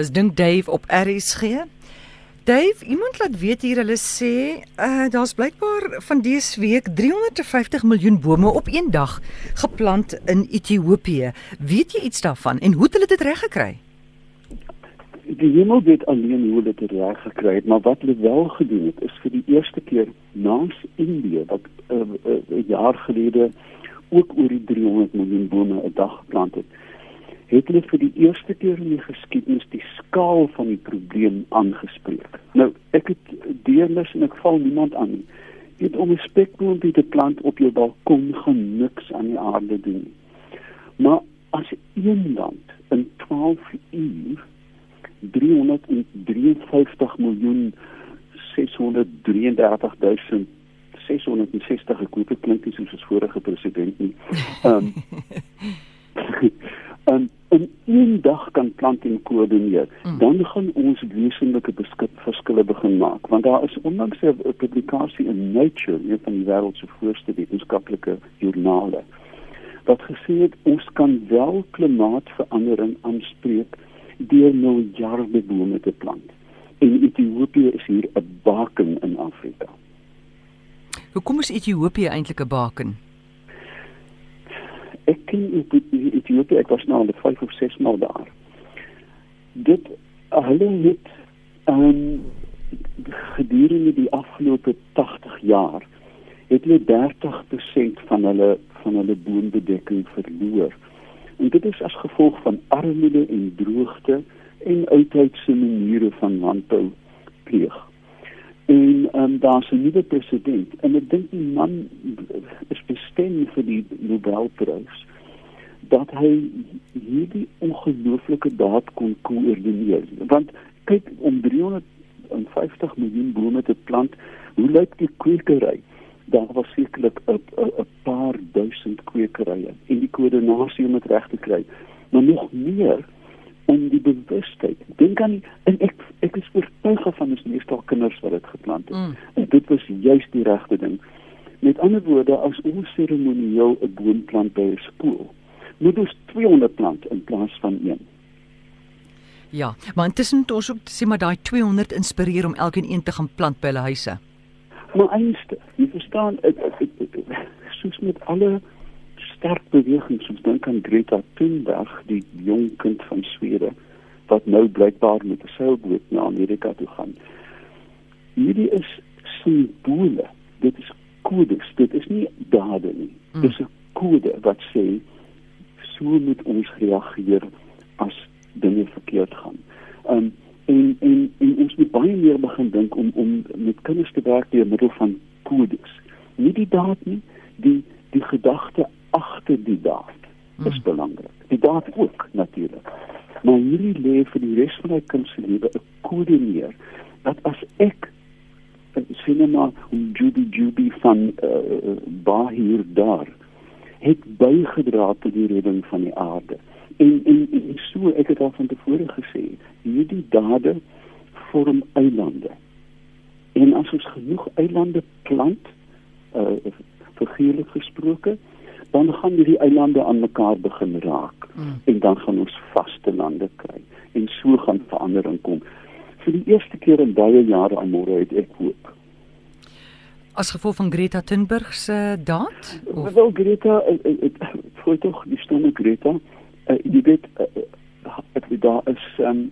Dis dink Dave op RSG. Dave, iemand laat weet hier hulle sê uh daar's blykbaar van dese week 350 miljoen bome op een dag geplant in Ethiopië. Weet jy iets daarvan en hoe het hulle dit reg gekry? Die hemel weet alleen hoe hulle dit reg gekry het, maar wat hulle wel gedoen het is vir die eerste keer naas Indië wat 'n uh, uh, jaar gelede ook oor die 300 miljoen bome 'n dag geplant het het hulle vir die eerste keer in die geskiedenis die skaal van die probleem aangespreek. Nou, ek het deernis en ek val niemand aan nie. Dit om 'n spekboompie te plant op jou balkon gaan niks aan die aarde doen nie. Maar as een land in 12 uur 353 miljoen 633 660 ek weet dit klink nie soos ons vorige president nie. Ehm um, een dag kan planting koördineer, mm. dan gaan ons wesenlike beskik verskille begin maak. Want daar is onlangs 'n publikasie in Nature, een van die wêreld se voorste wetenskaplike joernale, wat gesê het ons kan wel klimaatsverandering aanspreek deur miljarde bome te plant. En Ethiopië is hier 'n baken in Afrika. Hoekom is Ethiopië eintlik 'n baken? Ken Ethiopië ek was nou al 5 of 6 maal daar. Dit hulle het um, gedurende die afgelope 80 jaar het hulle 30% van hulle van hulle boombedekking verloor. En dit is as gevolg van armoede en droogte en uitheidse maniere van landbou pleeg en um, daar's 'n nuwe president en ek dink die man is bestem vir die Nobelprys dat hy hierdie ongelooflike daad kon koördineer want kyk om 350 miljoen bome te plant hoe lyk die kwekery daar was sekerlik 'n paar duisend kwekerye en die koördinasie om dit reg te kry maar nog meer om die bewustheid. Dink aan en ek ek is oortuig van nie stok kinders wat dit geplant het. Mm. En dit was juist die regte ding. Met ander woorde, as ons seremonieel 'n boom plant by 'n skool, moet ons 200 plant in plaas van 1. Ja, maar intussen moet ons ook sê maar daai 200 inspireer om elkeen een te gaan plant by hulle huise. Maar einste, jy verstaan, ek, ek, ek, ek, soos met alle sterk beweging soos dink aan Greta Thunberg die jong kind van Swede wat nou blykbaar met 'n seilboot na Amerika toe gaan. Hierdie is simbole. Dit is kodes. Dit is nie dade nie. Mm. Dit is 'n kode wat sê so moet ons reageer as dinge verkeerd gaan. Um en en en ons moet baie meer begin dink om om met kinders te werk deur middel van kodes. Nie die daad nie, die die gedagte agter die daad is hmm. belangrik. Die daad ook natuurlik. Maar hierdie lê vir die res van my kind se lewe 'n kode neer dat as ek sinema en jubi jubi van uh, Bahir daar het bygedra tot die redding van die aarde. En en, en so ek het al van tevore gesê, hierdie dade vorm eilande. En as ons genoeg eilande plant, uh figuurlik gesproke, dan gaan hierdie eilande aan mekaar begin raak mm. en dan gaan ons vaste lande kry en so gaan verandering kom. Vir die eerste keer in baie jare aan môre het ek hoop. As gevolg van Greta Thunberg se daad? Wel Greta, ek voel tog die stomme Greta, uh, jy weet uh, ek weet daar is um,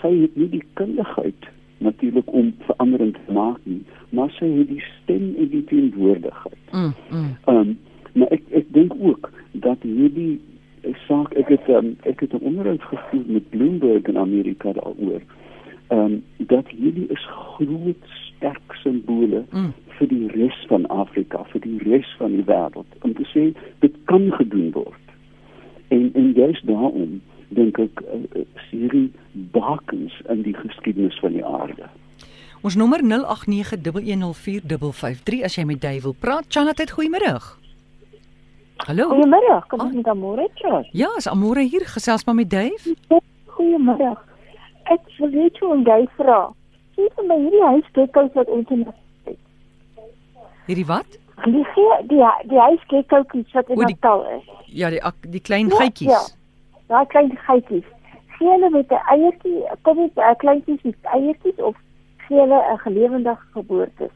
sy het nie die kundigheid natuurlik om verandering te maak nie, maar sy het die stem en die teenwoordigheid. Mm. mm. Um, Maar ek ek dink ook dat hierdie saak ek het um, ek het 'n onderhoud gevoer met Bloomberg in Amerika daaroor. Ehm um, dat hierdie is groot sterk simbole mm. Vir die res van Afrika, vir die res van die wêreld om te sê dit kan gedoen word. En en juist daarom dink ek uh, hierdie bakens in die geskiedenis van die aarde. Ons nommer 0891104553 as jy met Dave wil praat. Chanat, goeiemôre. Hallo. Goeiemôre. Kom ons ah. met Amore praat. Ja, is Amore hier gesels maar met Dave? Goeiemôre. Ek wil net jou 'n gey vra. Sien vir my hierdie huisgekkels wat ons in Hierdie wat? Die die die huisgekkels wat in Natal is. Ja, die die klein geitjies. Ja. Daai klein geitjies. gee hulle met 'n eiertjie, kom dit 'n kleintjies met eiertjies of gee hulle 'n gelewendige geboorte?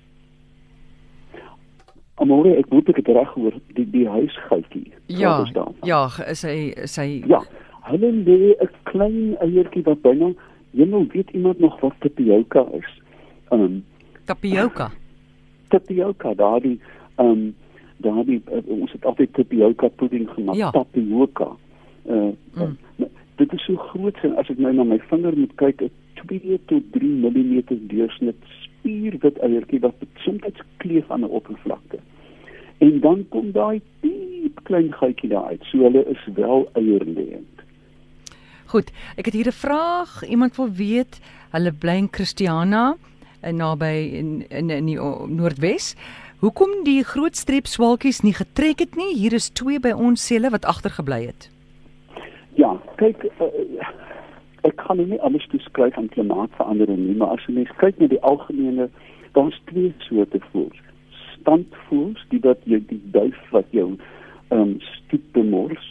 Amore, ek moet dit reg hoor, die die huisgeitjie. Ja. Ja, is hy is hy Ja, hulle lê 'n klein eiertjie wat byna Jemmel weet iemand nog wat tapioca is. Um tapioca. Tapioca, daardie um daardie uh, ons het altyd tapioca pudding gemaak, Ja. tapioca. Uh, Mm. uh dit is so groot en as ek nou na my vinger moet kyk, 'n 2 tot 3 mm deursnit spierwit eiertjie wat soms kleef aan 'n oppervlakte. En dan kom daai diep klein gaatjie daar uit. So hulle is wel eierleend. Goed, ek het hier 'n vraag. Iemand wil weet, hulle bly in Christiana naby in in in die Noordwes. Hoekom die groot streep swaalkies nie getrek het nie? Hier is twee by ons selle wat agtergebly het. Ja, kyk uh, ek kan nie alles toeskryf aan klimaatsverandering nie, maar as jy mens kyk na die algemene, daar's twee soorte voëls. Standvoëls, die wat jy die duif wat jou ehm um, stoep bemors,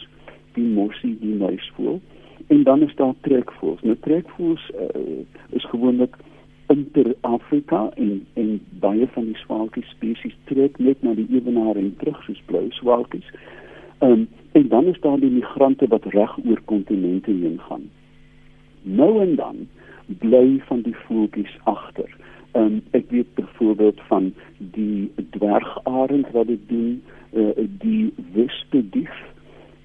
die morsie die muisvoël. En dan is daar trekvoëls. Nou trekvoëls uh, is gewoonlik inter-Afrika en en baie van die swaalkies spesies trek net na die ewenaar en terug soos blou swaalkies. Ehm um, en dan is daar die migrante wat reg oor kontinente heen gaan. Nou en dan bly van die voeltjies agter. Ehm um, ek weet byvoorbeeld van die dwergarend wat dit doen, uh, die wispedief ehm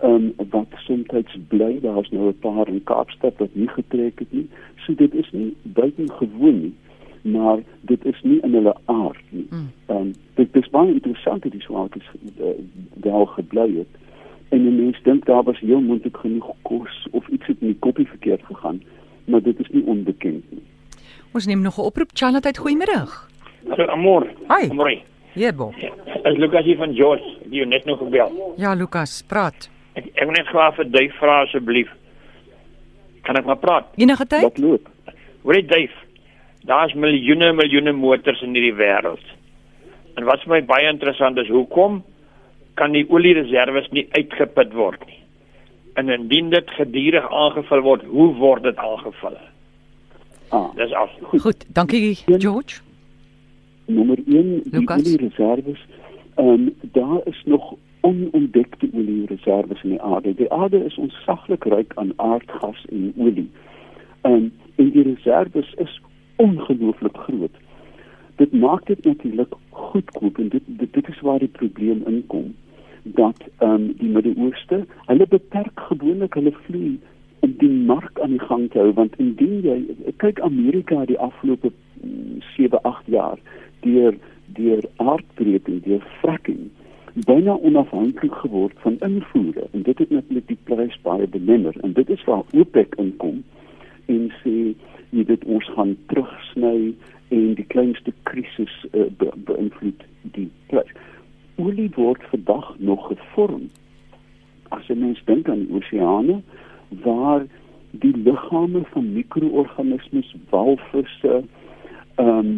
um, wat soms bly, daar's nou 'n paar in Kaapstad wat nie getrek het nie. So dit is nie buitengewoon nie, maar dit is nie in hulle aard nie. Mm. Ehm um, dit is baie interessant dat die swaalkies uh, wel gebly het. En 'n mens dink daar was heel moontlik genoeg kos of iets het in die koppie verkeerd gegaan, maar dit is nie onbekend nie. Ons neem nog 'n oproep. Charlotte, uit goeiemiddag. Amor. Hi. Amor. Jebo. Is Lucas hier van George, die jou net nog gebel. Ja, Lukas, praat. Ek ek wil net gou vir Duif vra asseblief. Kan ek maar praat? Enige tyd? Wat loop? Hoor jy Duif? Daar's miljoene miljoene motors in hierdie wêreld. En wat vir my baie interessant is, hoekom kan die oliereserwes nie uitgeput word nie? En indien dit gedurig aangevul word, hoe word dit aangevul? Ah, Dis af. Goed, dankie George. nommer 1 die Lucas? oliereserwes. Ehm um, daar is nog onontdekte oliereserwes in die aarde. Die aarde is ontsaglik ryk aan aardgas en olie. Um, en die reserwes is ongelooflik groot. Dit maak dit natuurlik goedkoop en dit dit, dit is waar die probleem inkom dat ehm um, die Midde-Ooste, hulle beperk gewoonlik hulle vloei om die mark aan die gang te hou want indien jy kyk Amerika die afgelope 7, 8 jaar deur deur aardbreking, deur fracking byna onafhanklik geword van invoere en dit het natuurlik die prys baie belemmer en dit is waar OPEC inkom en sê jy weet ons gaan terugsny en die kleinste krisis uh, be beïnvloed die prys. Olie word vandag nog gevorm. As jy mens dink aan oseane waar die liggame van mikroorganismes, walvisse, ehm um,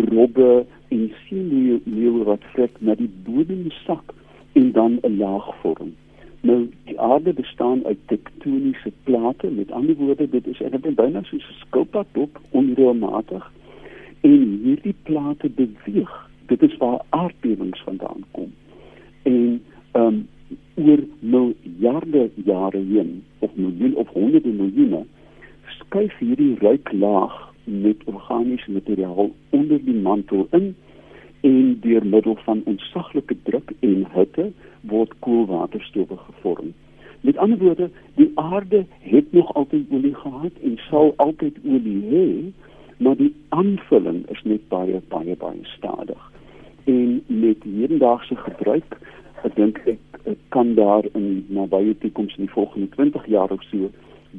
robbe en seeleeuwe wat vrek na die bodem sak en dan 'n laag vorm. Nou die aarde bestaan uit tektoniese plate, met ander woorde dit is eintlik byna soos 'n skilpaddop onreëlmatig en hierdie plate beweeg. Dit is waar aardbewings vandaan kom. En ehm um, oor miljarde jare heen of miljoen of honderde miljoene skuif hierdie ryk laag met organiese materiaal onder die mantel in en deur middel van ontsaglike druk en hitte word koolwaterstowwe gevorm. Met ander woorde, die aarde het nog altyd olie gehad en sal altyd olie hê, maar die aanvulling is net baie baie baie stadig. En met hedendaagse gebruik, ek dink ek, kan daar in die nabye toekoms in die volgende 20 jaar of so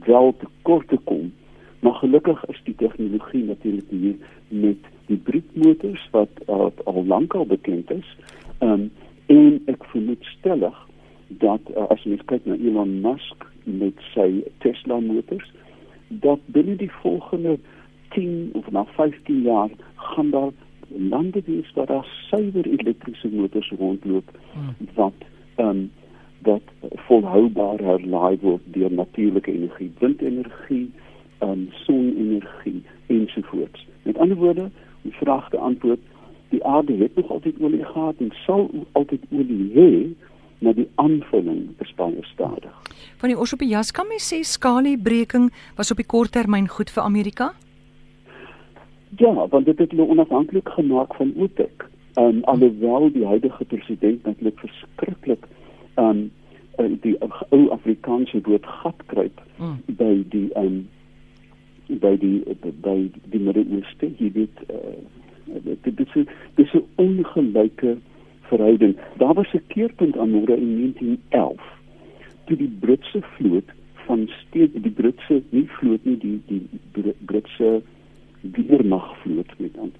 wel tekorte kom. Maar gelukkig is die tegnologie natuurlik hier met hibridmotors wat uh, al lankal bekend is. Ehm um, en ek vermoed stellig dat uh, as jy kyk na Elon Musk met sy Tesla motors dat binne die volgende 10 of na 15 jaar gaan daar lande wees waar daar suiwer elektriese motors rondloop Hmm. wat ehm um, wat volhoubaar herlaai word deur natuurlike energie, windenergie, um, sonenergie ensovoorts. Met ander woorde, om vraag te antwoord, die aarde het nog altyd olie gehad en sal altyd olie hê, maar die aanvulling is baie stadig. Van die Osopias kan mens sê skaliebreking was op die korttermyn goed vir Amerika? Ja, want dit het hulle onafhanklik gemaak van OPEC. En alhoewel die huidige president natuurlik verskriklik um die ou Afrikaanse woord gat kruip mm. by die um by die by die Midde-Ooste, jy weet uh, dit dit is 'n ongelyke verhouding. Daar was 'n keerpunt aan môre in 1911 toe die Britse vloot van steeds die Britse nie vloot nie die die Britse weermagvloot met aan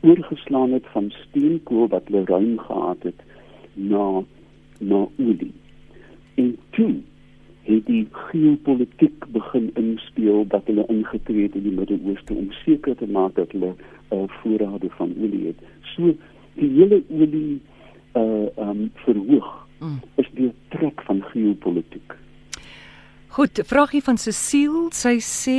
oorgeslaan het van steenkool wat hulle ruim gehad het na na olie. En toe het die geopolitiek begin inspel dat hulle ingetree het in die Midde-Ooste om seker te maak dat hulle uh, voorrade van olie het. So die hele olie uh um verhoog mm. is die trek van geopolitiek. Goed, vragie van Cecile, sy sê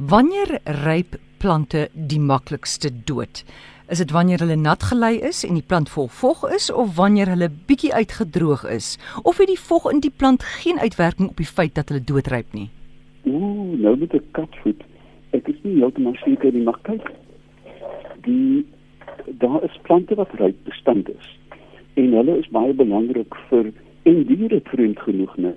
wanneer ryp plante die maklikste dood? Is dit wanneer hulle nat gelei is en die plant vol vog is of wanneer hulle bietjie uitgedroog is? Of het die vog in die plant geen uitwerking op die feit dat hulle doodryp nie? Ooh, nou met 'n katvoet. Ek is nie heeltemal seker nie, maar kyk. Die daar is plante wat ryp bestand is. En hulle is baie belangrik vir en diere vriend genoeg, né?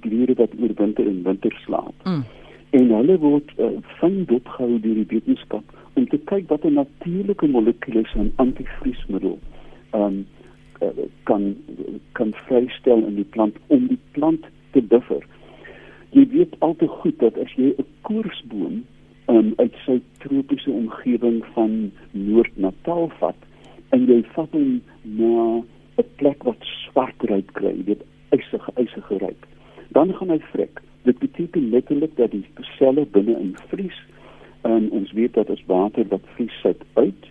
Diere wat oorwinter en winter slaap. Mm. En hulle word uh, van dopgehou deur die wetenskap om te kyk wat 'n natuurlike molekules van antivriesmiddel um kan kan vrystel in die plant om die plant te buffer. Jy weet al te goed dat as jy 'n koorsboom um, uit sy tropiese omgewing van Noord-Natal vat en jy vat hom na 'n plek wat swart ryp kry, weet ysige ysige ryp, dan gaan hy vrek. Dit beteken letterlik dat die selle binne in vries en ons weet dat as water wat vries sit uit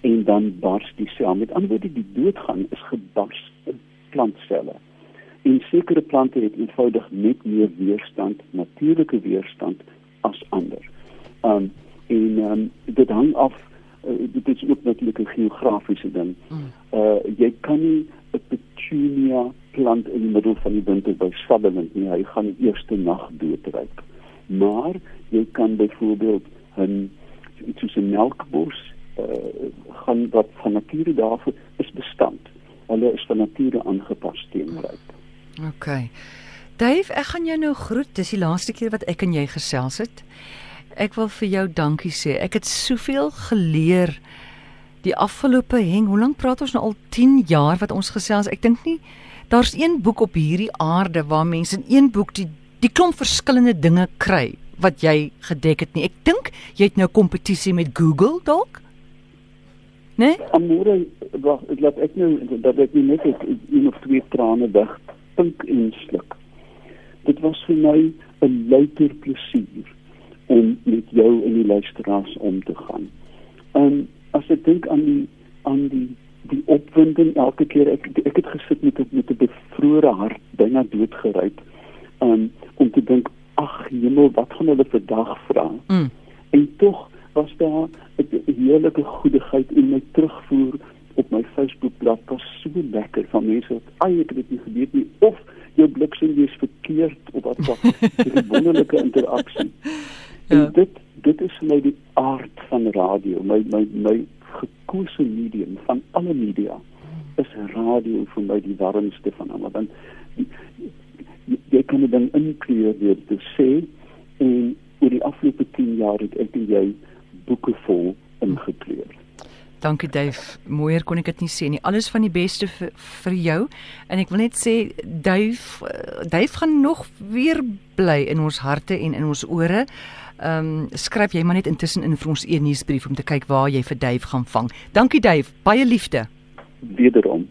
en dan bars die sel. Met ander woorde die doodgaan is gebars in plantselle. En sekere plante het eenvoudig net meer weerstand natuurlike weerstand as ander. Um, en um, dit hang af uh, dit is ook natuurlik 'n geografiese ding. Uh, jy kan nie 'n petunia plant in die middel van die winter by Sutherland nie. Hy gaan die eerste nag doodryk. Maar jy kan byvoorbeeld 'n iets soos 'n melkbos uh, gaan wat van nature daarvoor is bestand. Hulle is van nature aangepas teen ryp. OK. Dave, ek gaan jou nou groet. Dis die laaste keer wat ek en jy gesels het. Ek wil vir jou dankie sê. Ek het soveel geleer die afgelope heng. Hoe lank praat ons nou al 10 jaar wat ons gesels? Ek dink nie daar's een boek op hierdie aarde waar mense in een boek die die klomp verskillende dinge kry wat jy gedek het nie. Ek dink jy het nou kompetisie met Google dalk? Nee? Amore, wag, ek laat ek nou dat ek nie net een of twee trane weg pink en sluk. Dit was vir my 'n louter plesier om met jou en die luisteraars om te gaan. En as ek dink aan die aan die die opwinding elke keer ek ek het gesit met met 'n bevrore hart byna doodgeryp um, om te dink hemel wat gaan hulle vandag vra? Mm. en tog was daar 'n heerlike goedigheid in my terugvoer op my Facebookblad. Was so lekker van mense wat het dit nie geweet nie. Of jou bliksem is verkeerd of wat wat 'n wonderlike interaksie. Ja. en dit dit is my die aard van radio. My my my gekose medium van alle media is radio vir my die warmste van almal want jy kan dit dan inkleer deur te sê en oor die afgelope 10 jaar het ek en jy boeke vol ingekleur. Dankie Dave. Mooier kon ek dit nie sê nie. Alles van die beste vir, vir jou. En ek wil net sê Dave Dave gaan nog weer bly in ons harte en in ons ore. Ehm um, skryf jy maar net intussen in vir ons e-nuusbrief om te kyk waar jy vir Dave gaan vang. Dankie Dave. Baie liefde. Wederom.